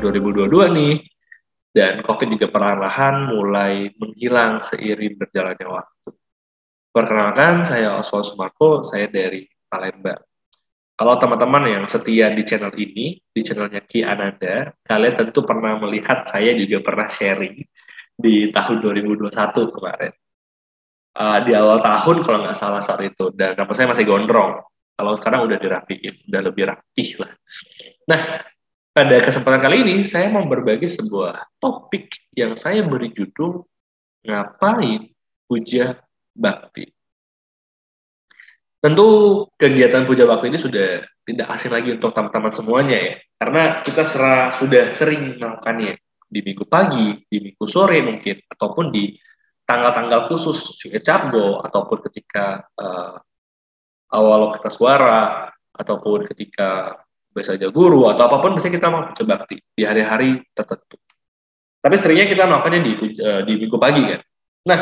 tahun 2022 nih, dan COVID juga perlahan-lahan mulai menghilang seiring berjalannya waktu. Perkenalkan, saya Oswald Sumarko, saya dari Palembang. Kalau teman-teman yang setia di channel ini, di channelnya Ki Ananda, kalian tentu pernah melihat saya juga pernah sharing di tahun 2021 kemarin uh, di awal tahun kalau nggak salah saat itu dan nama saya masih gondrong kalau sekarang udah dirapiin udah lebih rapih lah nah pada kesempatan kali ini saya mau berbagi sebuah topik yang saya beri judul ngapain puja bakti? Tentu kegiatan puja bakti ini sudah tidak asing lagi untuk teman-teman semuanya ya karena kita serah, sudah sering melakukannya di minggu pagi, di minggu sore mungkin, ataupun di tanggal-tanggal khusus Cabgo ataupun ketika uh, awal kita suara ataupun ketika biasanya guru atau apa pun biasanya kita mau baca bakti di hari-hari tertentu. Tapi seringnya kita melakukannya di, uh, di minggu pagi kan. Nah,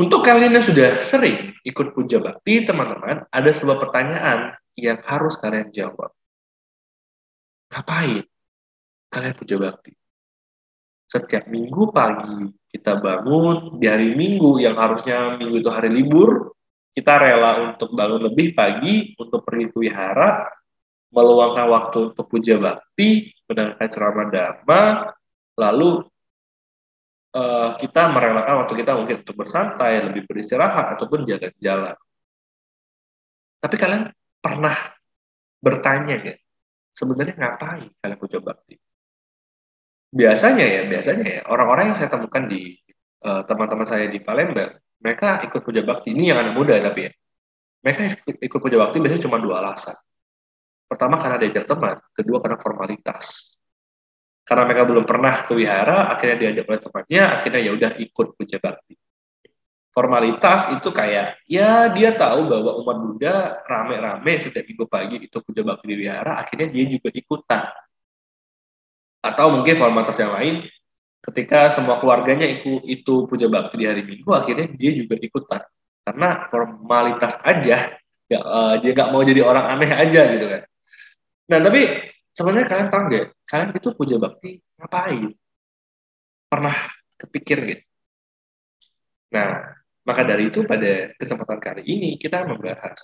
untuk kalian yang sudah sering ikut puja bakti, teman-teman, ada sebuah pertanyaan yang harus kalian jawab. Ngapain kalian puja bakti? Setiap minggu pagi kita bangun di hari Minggu yang harusnya Minggu itu hari libur, kita rela untuk bangun lebih pagi untuk pergi ke meluangkan waktu untuk puja bakti, mendengarkan ceramah dharma, lalu uh, kita merelakan waktu kita mungkin untuk bersantai, lebih beristirahat, ataupun jalan-jalan. Tapi kalian pernah bertanya ya, sebenarnya ngapain kalian puja bakti? biasanya ya biasanya ya orang-orang yang saya temukan di uh, teman-teman saya di Palembang mereka ikut puja bakti ini yang anak muda tapi ya mereka ikut puja bakti biasanya cuma dua alasan pertama karena diajak teman kedua karena formalitas. Karena mereka belum pernah ke wihara akhirnya diajak oleh temannya akhirnya ya udah ikut puja bakti. Formalitas itu kayak ya dia tahu bahwa umat Buddha rame-rame setiap minggu pagi itu puja bakti di wihara akhirnya dia juga ikutan. Atau mungkin formalitas yang lain ketika semua keluarganya ikut itu puja bakti di hari Minggu akhirnya dia juga ikutan. Karena formalitas aja ya, uh, dia nggak mau jadi orang aneh aja gitu kan nah tapi sebenarnya kalian tahu nggak kalian itu puja bakti ngapain? Pernah kepikir gitu nah maka dari itu pada kesempatan kali ini kita membahas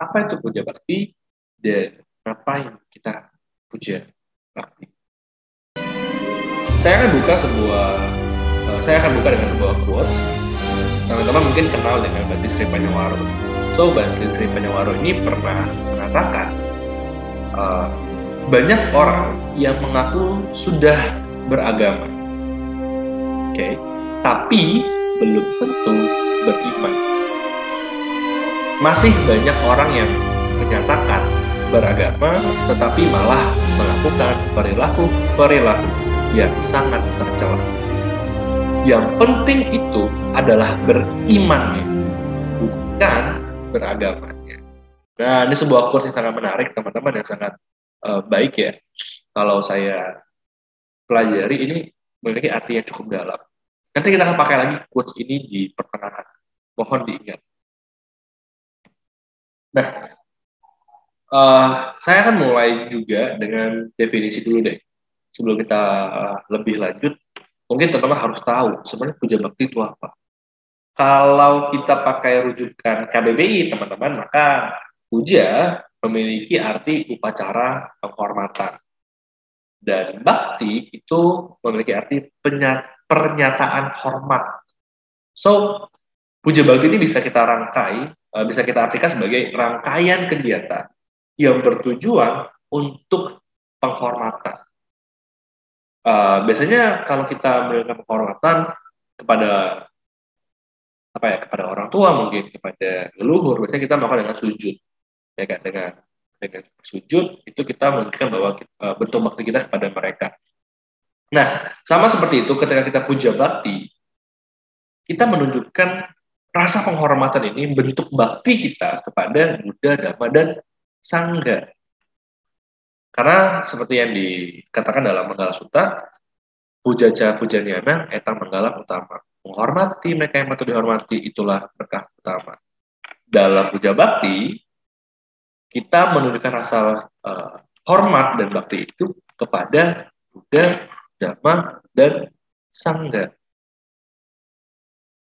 apa itu puja bakti dan ngapain kita puja bakti. Saya akan buka sebuah uh, saya akan buka dengan sebuah quotes. Teman-teman mungkin kenal dengan Bante Sri Panyawaro. So Bante Sri Panyawaro ini pernah mengatakan uh, banyak orang yang mengaku sudah beragama oke okay? tapi belum tentu beriman masih banyak orang yang menyatakan beragama tetapi malah melakukan perilaku perilaku yang sangat tercela. Yang penting itu adalah berimannya, bukan beragamanya. Nah, ini sebuah kurs yang sangat menarik, teman-teman, yang sangat uh, baik ya. Kalau saya pelajari, ini memiliki arti yang cukup dalam. Nanti kita akan pakai lagi quotes ini di pertengahan. Mohon diingat. Nah, uh, saya akan mulai juga dengan definisi dulu deh sebelum kita lebih lanjut, mungkin teman-teman harus tahu sebenarnya puja bakti itu apa. Kalau kita pakai rujukan KBBI, teman-teman, maka puja memiliki arti upacara penghormatan. Dan bakti itu memiliki arti pernyataan hormat. So, puja bakti ini bisa kita rangkai, uh, bisa kita artikan sebagai rangkaian kegiatan yang bertujuan untuk penghormatan uh, biasanya kalau kita memberikan penghormatan kepada apa ya kepada orang tua mungkin kepada leluhur biasanya kita melakukan dengan sujud ya dengan dengan sujud itu kita menunjukkan bahwa kita, uh, bentuk bakti kita kepada mereka nah sama seperti itu ketika kita puja bakti kita menunjukkan rasa penghormatan ini bentuk bakti kita kepada Buddha, Dhamma, dan Sangha. Karena seperti yang dikatakan dalam Manggala Sutta, pujaja pujanyana etang manggala utama. menghormati mereka yang patut dihormati, itulah berkah utama. Dalam puja bakti, kita menunjukkan rasa uh, hormat dan bakti itu kepada Buddha, Dhamma, dan Sangha.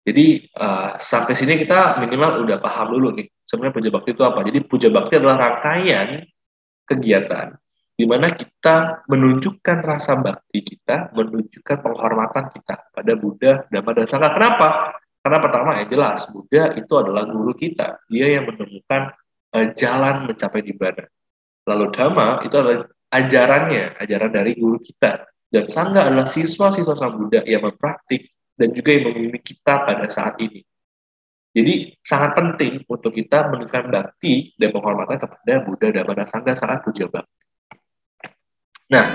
Jadi uh, sampai sini kita minimal udah paham dulu nih sebenarnya puja bakti itu apa. Jadi puja bakti adalah rangkaian kegiatan di mana kita menunjukkan rasa bakti kita, menunjukkan penghormatan kita pada Buddha, Dhamma, dan Sangha. Kenapa? Karena pertama ya jelas Buddha itu adalah guru kita, dia yang menemukan uh, jalan mencapai nibbana. Lalu Dhamma itu adalah ajarannya, ajaran dari guru kita. Dan Sangha adalah siswa-siswa Sang Buddha yang mempraktik dan juga yang membimbing kita pada saat ini. Jadi sangat penting untuk kita menunjukkan bakti dan penghormatan kepada Buddha dan Dhamma Sangha sangat puja bakti. Nah,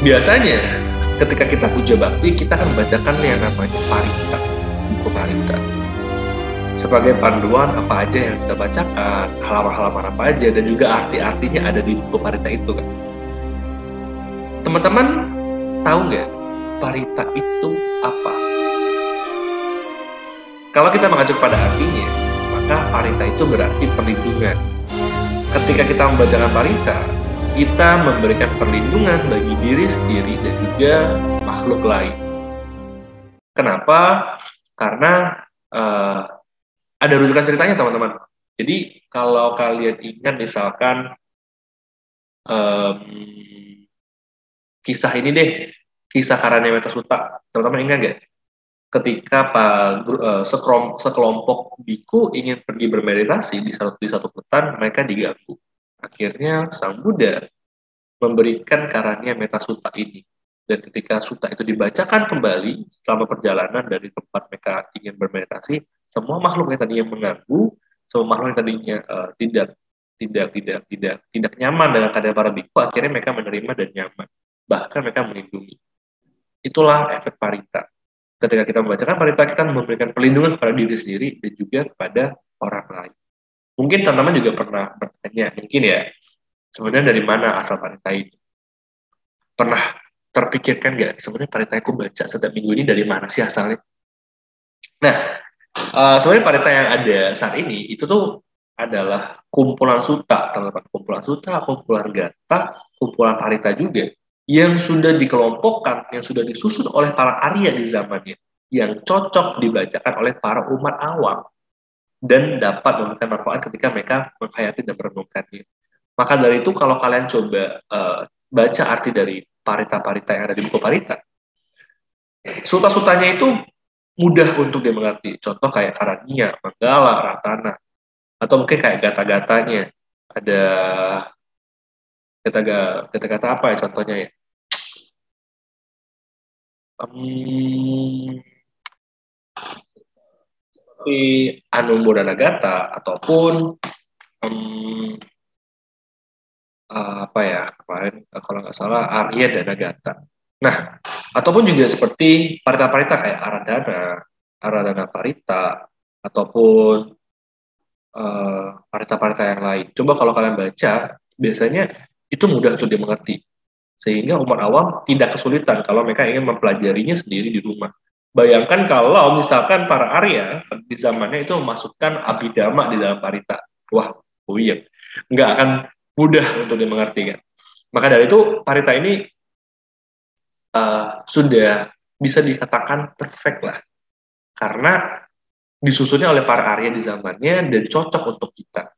biasanya ketika kita puja bakti, kita akan membacakan yang namanya parita, buku parita. Sebagai panduan apa aja yang kita bacakan, halaman-halaman apa aja, dan juga arti-artinya ada di buku parita itu kan. Teman-teman tahu nggak parita itu apa? Kalau kita mengacu pada artinya, maka parita itu berarti perlindungan. Ketika kita membacakan parita, kita memberikan perlindungan bagi diri sendiri dan juga makhluk lain. Kenapa? Karena uh, ada rujukan ceritanya teman-teman. Jadi kalau kalian ingat misalkan um, kisah ini deh, kisah Karanya Meta Suta. Teman-teman ingat nggak? Ketika Pak uh, sekelompok biku ingin pergi bermeditasi di satu di satu hutan, mereka diganggu. Akhirnya Sang Buddha memberikan Karanya Meta Suta ini. Dan ketika suta itu dibacakan kembali selama perjalanan dari tempat mereka ingin bermeditasi, semua makhluk yang tadinya mengganggu, semua makhluk yang tadinya uh, tidak tidak tidak tidak tidak nyaman dengan keadaan para biku, akhirnya mereka menerima dan nyaman. Bahkan mereka melindungi. Itulah efek parita. Ketika kita membacakan parita, kita memberikan perlindungan kepada diri sendiri dan juga kepada orang lain. Mungkin teman-teman juga pernah bertanya, mungkin ya, sebenarnya dari mana asal parita ini? Pernah terpikirkan nggak, sebenarnya parita aku baca setiap minggu ini dari mana sih asalnya? Nah, uh, sebenarnya parita yang ada saat ini, itu tuh adalah kumpulan suta, teman-teman. Kumpulan suta, kumpulan gata, kumpulan parita juga yang sudah dikelompokkan, yang sudah disusun oleh para Arya di zamannya, yang cocok dibacakan oleh para umat awam dan dapat memberikan manfaat ketika mereka menghayati dan merenungkannya. Maka dari itu kalau kalian coba uh, baca arti dari parita-parita yang ada di buku parita, suta-sutanya itu mudah untuk dimengerti. Contoh kayak Karania, Manggala, Ratana, atau mungkin kayak gata-gatanya. Ada kata-kata apa ya contohnya ya? um, seperti Anumbo dan Agatha ataupun um, apa ya kemarin kalau nggak salah Arya dan Agatha. Nah, ataupun juga seperti parita-parita kayak Aradana, Aradana Parita, ataupun uh, parita-parita yang lain. Coba kalau kalian baca, biasanya itu mudah untuk dimengerti. Sehingga umat awam tidak kesulitan kalau mereka ingin mempelajarinya sendiri di rumah. Bayangkan kalau misalkan para Arya di zamannya itu memasukkan abidama di dalam parita. Wah, buyeng. Nggak akan mudah untuk dimengerti kan. Maka dari itu parita ini uh, sudah bisa dikatakan perfect lah. Karena disusunnya oleh para Arya di zamannya dan cocok untuk kita.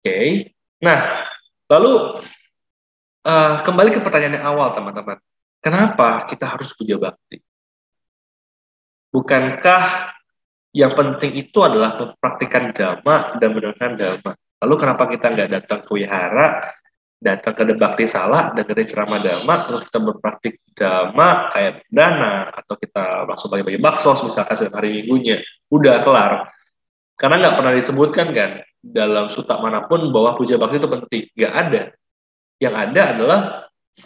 Oke. Okay. Nah, lalu uh, kembali ke pertanyaan yang awal teman-teman. Kenapa kita harus puja bakti? Bukankah yang penting itu adalah mempraktikkan dhamma dan mendengarkan dhamma? Lalu kenapa kita nggak datang ke wihara, datang ke bakti salah, dan dari ceramah dhamma, terus kita berpraktik dhamma kayak dana, atau kita langsung bagi-bagi bakso, misalkan setiap hari minggunya, udah kelar. Karena nggak pernah disebutkan kan, dalam suta mana pun bahwa puja bakti itu penting. Nggak ada. Yang ada adalah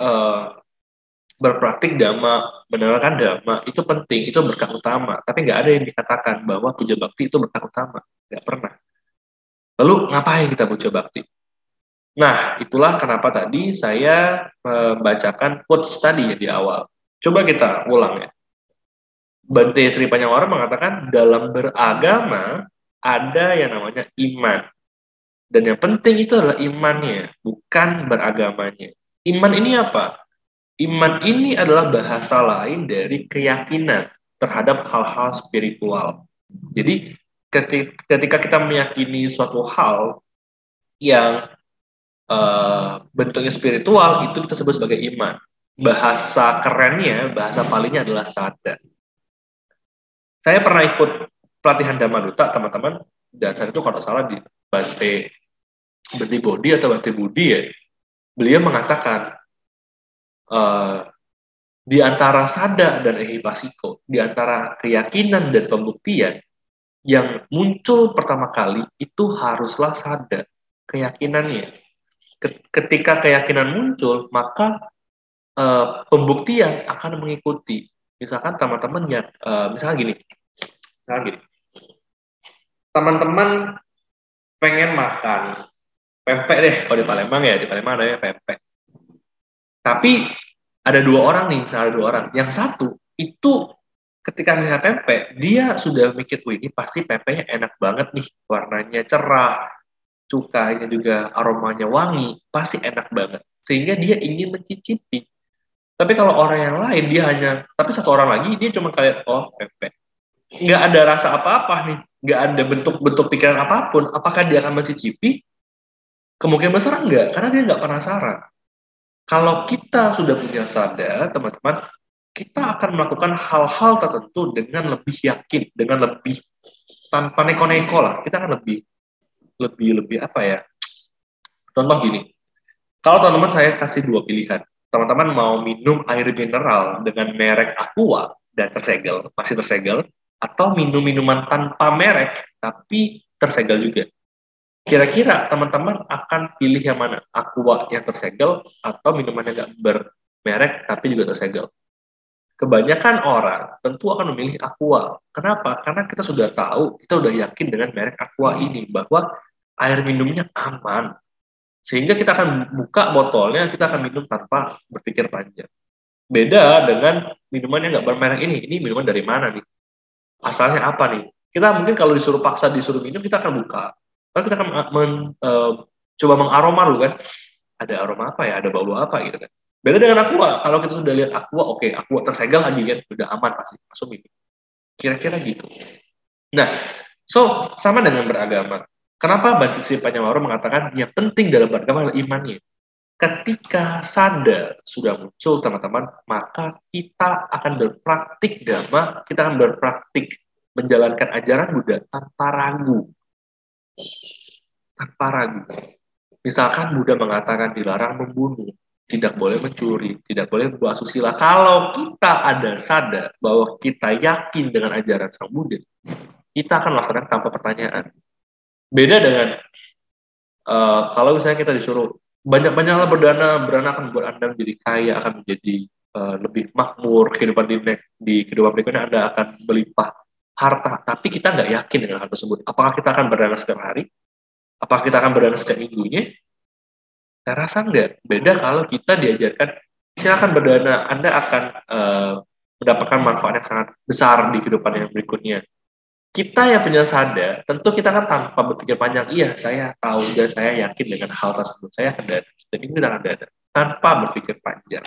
uh, berpraktik dhamma, mendengarkan dhamma, itu penting, itu berkah utama. Tapi nggak ada yang dikatakan bahwa puja bakti itu berkah utama. Nggak pernah. Lalu ngapain kita puja bakti? Nah, itulah kenapa tadi saya membacakan quotes tadi di awal. Coba kita ulang ya. Bante Sri Panyawara mengatakan dalam beragama ada yang namanya iman. Dan yang penting itu adalah imannya, bukan beragamanya. Iman ini apa? Iman ini adalah bahasa lain dari keyakinan terhadap hal-hal spiritual. Jadi ketika kita meyakini suatu hal yang uh, bentuknya spiritual itu kita sebut sebagai iman. Bahasa kerennya, bahasa palingnya adalah sadar. Saya pernah ikut pelatihan Dhamma teman-teman, dan saat itu kalau salah di Bante Bante Bodi atau Bante Budi ya, beliau mengatakan uh, di antara sada dan ehipasiko, di antara keyakinan dan pembuktian, yang muncul pertama kali itu haruslah sada, keyakinannya. Ketika keyakinan muncul, maka uh, pembuktian akan mengikuti. Misalkan teman-teman ya, uh, misalkan gini, misalkan gini, teman-teman pengen makan pempek deh, kalau di Palembang ya, di Palembang ada pempek. Tapi ada dua orang nih, misalnya dua orang. Yang satu itu ketika melihat pempek, dia sudah mikir, wih ini pasti pempeknya enak banget nih, warnanya cerah, cukainya juga aromanya wangi, pasti enak banget. Sehingga dia ingin mencicipi. Tapi kalau orang yang lain, dia hanya, tapi satu orang lagi, dia cuma kayak, oh pempek. Nggak ada rasa apa-apa nih, nggak ada bentuk-bentuk pikiran apa pun, apakah dia akan mencicipi? Kemungkinan besar enggak, karena dia nggak penasaran. Kalau kita sudah punya sadar, teman-teman, kita akan melakukan hal-hal tertentu dengan lebih yakin, dengan lebih tanpa neko-neko lah. Kita akan lebih, lebih, lebih apa ya? Contoh gini, kalau teman-teman saya kasih dua pilihan, teman-teman mau minum air mineral dengan merek Aqua dan tersegel, masih tersegel, atau minum minuman tanpa merek tapi tersegel juga. Kira-kira teman-teman akan pilih yang mana? Aqua yang tersegel atau minuman yang nggak bermerek tapi juga tersegel? Kebanyakan orang tentu akan memilih Aqua. Kenapa? Karena kita sudah tahu, kita sudah yakin dengan merek Aqua ini bahwa air minumnya aman. Sehingga kita akan buka botolnya, kita akan minum tanpa berpikir panjang. Beda dengan minuman yang nggak bermerek ini. Ini minuman dari mana nih? Asalnya apa nih? Kita mungkin kalau disuruh paksa disuruh minum, kita akan buka Lalu kita akan men, uh, coba mengaroma dulu kan, ada aroma apa ya, ada bau apa gitu kan. Beda dengan aqua, kalau kita sudah lihat aqua, oke, okay, aqua tersegel lagi kan, sudah aman pasti, langsung ini. Kira-kira gitu. Nah, so sama dengan beragama. Kenapa Bantisi Panyawaro mengatakan yang penting dalam beragama adalah imannya? Ketika sadar sudah muncul teman-teman, maka kita akan berpraktik dhamma, kita akan berpraktik menjalankan ajaran Buddha tanpa ragu tanpa ragu. Misalkan Buddha mengatakan dilarang membunuh, tidak boleh mencuri, tidak boleh berbuat susila. Kalau kita ada sadar bahwa kita yakin dengan ajaran Sang Buddha, kita akan melaksanakan tanpa pertanyaan. Beda dengan uh, kalau misalnya kita disuruh banyak-banyaklah berdana, berdana akan membuat Anda menjadi kaya, akan menjadi uh, lebih makmur, kehidupan di, di kehidupan berikutnya Anda akan berlimpah harta, tapi kita nggak yakin dengan hal tersebut. Apakah kita akan berdana setiap hari? Apakah kita akan berdana setiap minggunya? Saya rasa enggak. Beda kalau kita diajarkan, silakan berdana, Anda akan uh, mendapatkan manfaat yang sangat besar di kehidupan yang berikutnya. Kita yang punya sadar, tentu kita kan tanpa berpikir panjang, iya saya tahu dan saya yakin dengan hal tersebut, saya akan dana, dan ini akan dana, tanpa berpikir panjang.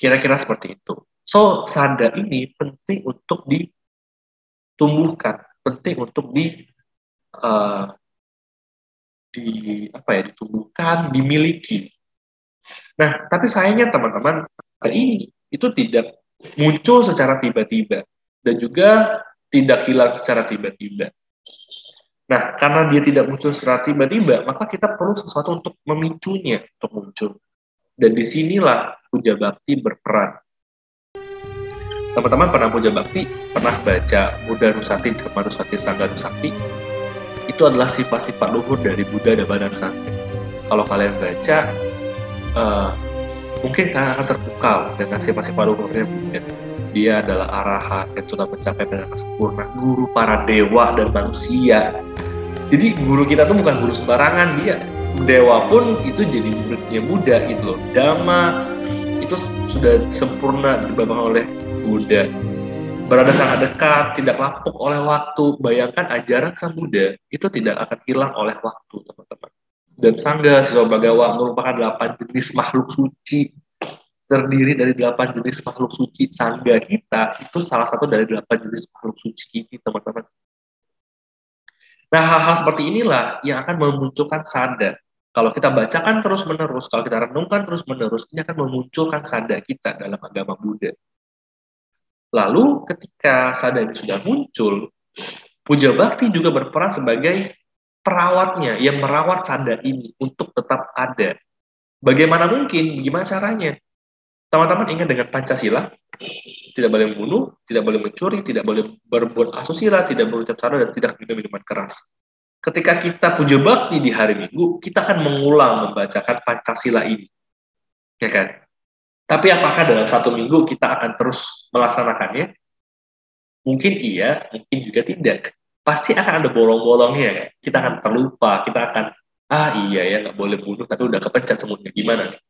Kira-kira seperti itu. So, sadar ini penting untuk ditumbuhkan, penting untuk di uh, di apa ya ditumbuhkan, dimiliki. Nah, tapi sayangnya teman-teman ini itu tidak muncul secara tiba-tiba dan juga tidak hilang secara tiba-tiba. Nah, karena dia tidak muncul secara tiba-tiba, maka kita perlu sesuatu untuk memicunya untuk muncul. Dan di sinilah puja bakti berperan teman-teman pernah puja bakti, pernah baca Buddha Nusati, Dhamma Nusati, Sangga Nusati, itu adalah sifat-sifat luhur dari Buddha dan Badan Sangha. Kalau kalian baca, uh, mungkin kalian akan terpukau dengan sifat-sifat luhurnya Buddha. Dia adalah arahat yang sudah mencapai dengan sempurna, guru para dewa dan manusia. Jadi guru kita tuh bukan guru sembarangan, dia dewa pun itu jadi muridnya Buddha gitu loh. Dhamma itu sudah sempurna dibawakan oleh Buddha. Berada sangat dekat, tidak lapuk oleh waktu. Bayangkan ajaran Sang Buddha itu tidak akan hilang oleh waktu, teman-teman. Dan Sangga Siswa Bagawa merupakan delapan jenis makhluk suci terdiri dari delapan jenis makhluk suci sangga kita itu salah satu dari delapan jenis makhluk suci ini teman-teman. Nah hal-hal seperti inilah yang akan memunculkan sada. Kalau kita bacakan terus-menerus, kalau kita renungkan terus-menerus, ini akan memunculkan sada kita dalam agama Buddha. Lalu ketika sada ini sudah muncul, puja bakti juga berperan sebagai perawatnya yang merawat sada ini untuk tetap ada. Bagaimana mungkin? Gimana caranya? Teman-teman ingat dengan Pancasila, tidak boleh membunuh, tidak boleh mencuri, tidak boleh berbuat asusila, tidak boleh ucap dan tidak minum minuman keras. Ketika kita puja bakti di hari Minggu, kita akan mengulang membacakan Pancasila ini. Ya kan? Tapi apakah dalam satu minggu kita akan terus melaksanakannya? Mungkin iya, mungkin juga tidak. Pasti akan ada bolong-bolongnya. Kita akan terlupa, kita akan, ah iya ya, nggak boleh bunuh, tapi udah kepencet semuanya. Gimana nih?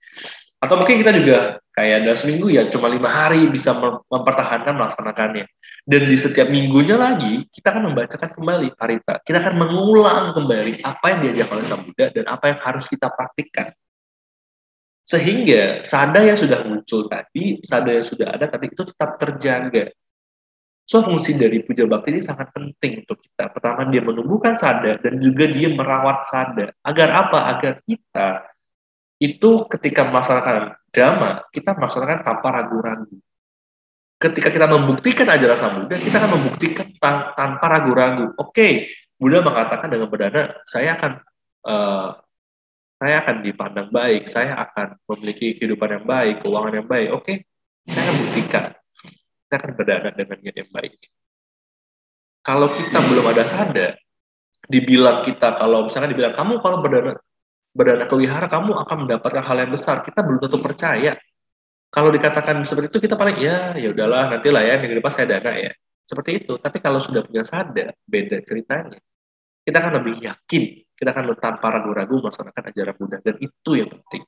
Atau mungkin kita juga kayak dalam seminggu ya cuma lima hari bisa mempertahankan melaksanakannya. Dan di setiap minggunya lagi kita akan membacakan kembali parita. Kita akan mengulang kembali apa yang diajarkan oleh Sang dan apa yang harus kita praktikkan. Sehingga sada yang sudah muncul tadi, sada yang sudah ada tadi itu tetap terjaga. So fungsi dari puja bakti ini sangat penting untuk kita. Pertama dia menumbuhkan sada dan juga dia merawat sada. Agar apa? Agar kita itu ketika melaksanakan dhamma, kita melaksanakan tanpa ragu-ragu. Ketika kita membuktikan ajaran Sang Buddha, kita akan membuktikan tan tanpa ragu-ragu. Oke, okay, Buddha mengatakan dengan berdana, saya akan uh, saya akan dipandang baik, saya akan memiliki kehidupan yang baik, keuangan yang baik. Oke, okay, saya akan buktikan. Saya akan berdana dengan niat yang baik. Kalau kita belum ada sadar, dibilang kita kalau misalnya dibilang kamu kalau berdana berdana ke wihara kamu akan mendapatkan hal yang besar. Kita belum tentu percaya. Kalau dikatakan seperti itu kita paling ya ya udahlah nanti lah ya minggu depan saya dana ya. Seperti itu. Tapi kalau sudah punya sadar beda ceritanya. Kita akan lebih yakin kita akan tanpa ragu-ragu melaksanakan ajaran Buddha dan itu yang penting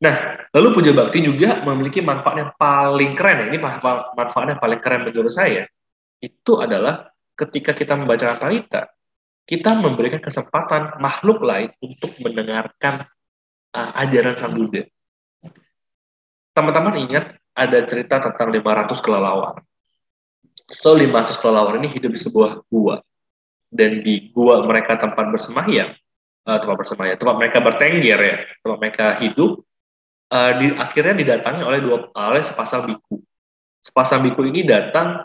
Nah, lalu puja bakti juga memiliki manfaat yang paling keren. Ya. Ini manfaat, manfaat yang paling keren menurut saya. Itu adalah ketika kita membaca parita, kita memberikan kesempatan makhluk lain untuk mendengarkan uh, ajaran Sang Buddha. Teman-teman ingat ada cerita tentang 500 kelelawar. So 500 kelelawar ini hidup di sebuah gua. Dan di gua mereka tempat bersemayam, uh, tempat bersemayam, tempat mereka bertengger ya, tempat mereka hidup, uh, di, akhirnya didatangi oleh dua oleh sepasang biku. Sepasang biku ini datang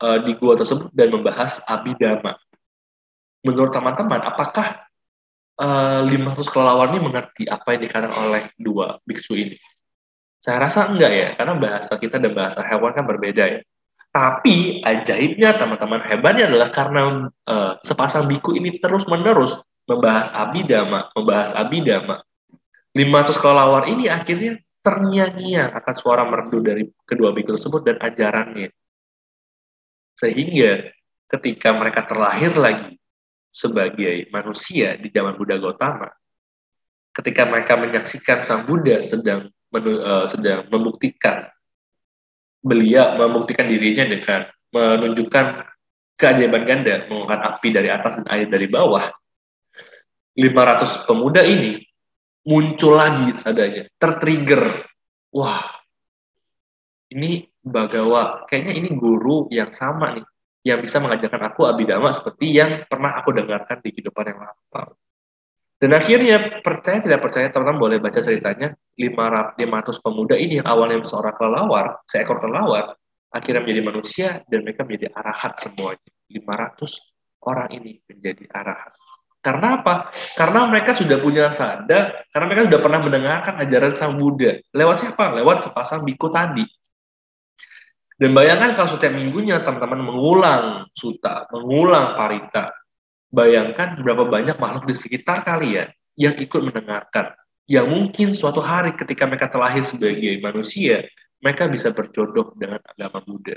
uh, di gua tersebut dan membahas abidama menurut teman-teman, apakah uh, eh, 500 kelelawar ini mengerti apa yang dikatakan oleh dua biksu ini? Saya rasa enggak ya, karena bahasa kita dan bahasa hewan kan berbeda ya. Tapi ajaibnya teman-teman hebatnya adalah karena uh, sepasang biku ini terus-menerus membahas abidama, membahas abidama. 500 kelelawar ini akhirnya ternyanyi akan suara merdu dari kedua biku tersebut dan ajarannya. Sehingga ketika mereka terlahir lagi sebagai manusia di zaman Buddha Gautama, ketika mereka menyaksikan Sang Buddha sedang uh, sedang membuktikan beliau membuktikan dirinya dengan menunjukkan keajaiban ganda menggunakan api dari atas dan air dari bawah. 500 pemuda ini muncul lagi sadanya tertrigger. Wah ini Bagawa kayaknya ini guru yang sama nih yang bisa mengajarkan aku abidama seperti yang pernah aku dengarkan di kehidupan yang lampau. Dan akhirnya percaya tidak percaya teman-teman boleh baca ceritanya 500 pemuda ini yang awalnya seorang kelelawar, seekor kelelawar, akhirnya menjadi manusia dan mereka menjadi arahat semuanya. 500 orang ini menjadi arahat. Karena apa? Karena mereka sudah punya sadar, karena mereka sudah pernah mendengarkan ajaran Sang Buddha. Lewat siapa? Lewat sepasang biku tadi. Dan bayangkan kalau setiap minggunya teman-teman mengulang suta, mengulang parita, bayangkan berapa banyak makhluk di sekitar kalian yang ikut mendengarkan. Yang mungkin suatu hari ketika mereka terlahir sebagai manusia, mereka bisa berjodoh dengan agama Buddha.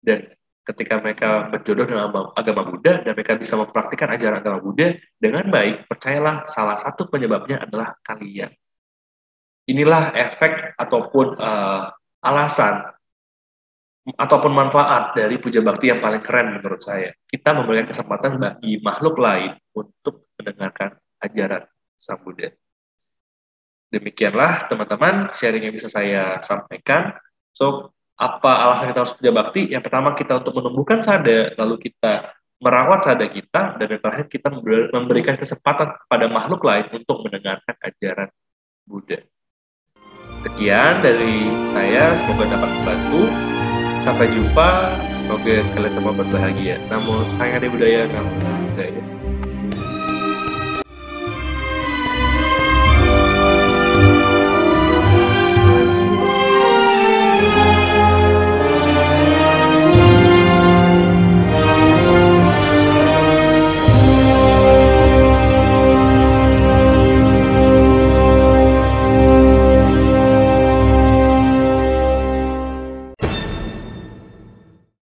Dan ketika mereka berjodoh dengan agama Buddha dan mereka bisa mempraktikkan ajaran agama Buddha dengan baik, percayalah salah satu penyebabnya adalah kalian. Inilah efek ataupun uh, alasan ataupun manfaat dari puja bakti yang paling keren menurut saya. Kita memberikan kesempatan bagi makhluk lain untuk mendengarkan ajaran Sang Buddha. Demikianlah teman-teman sharing yang bisa saya sampaikan. So, apa alasan kita harus puja bakti? Yang pertama kita untuk menumbuhkan sada, lalu kita merawat sada kita, dan yang terakhir kita memberikan kesempatan kepada makhluk lain untuk mendengarkan ajaran Buddha. Sekian dari saya, semoga dapat membantu. Sampai jumpa, semoga kalian semua berbahagia. Namo Sayang Budaya, Namo Budaya.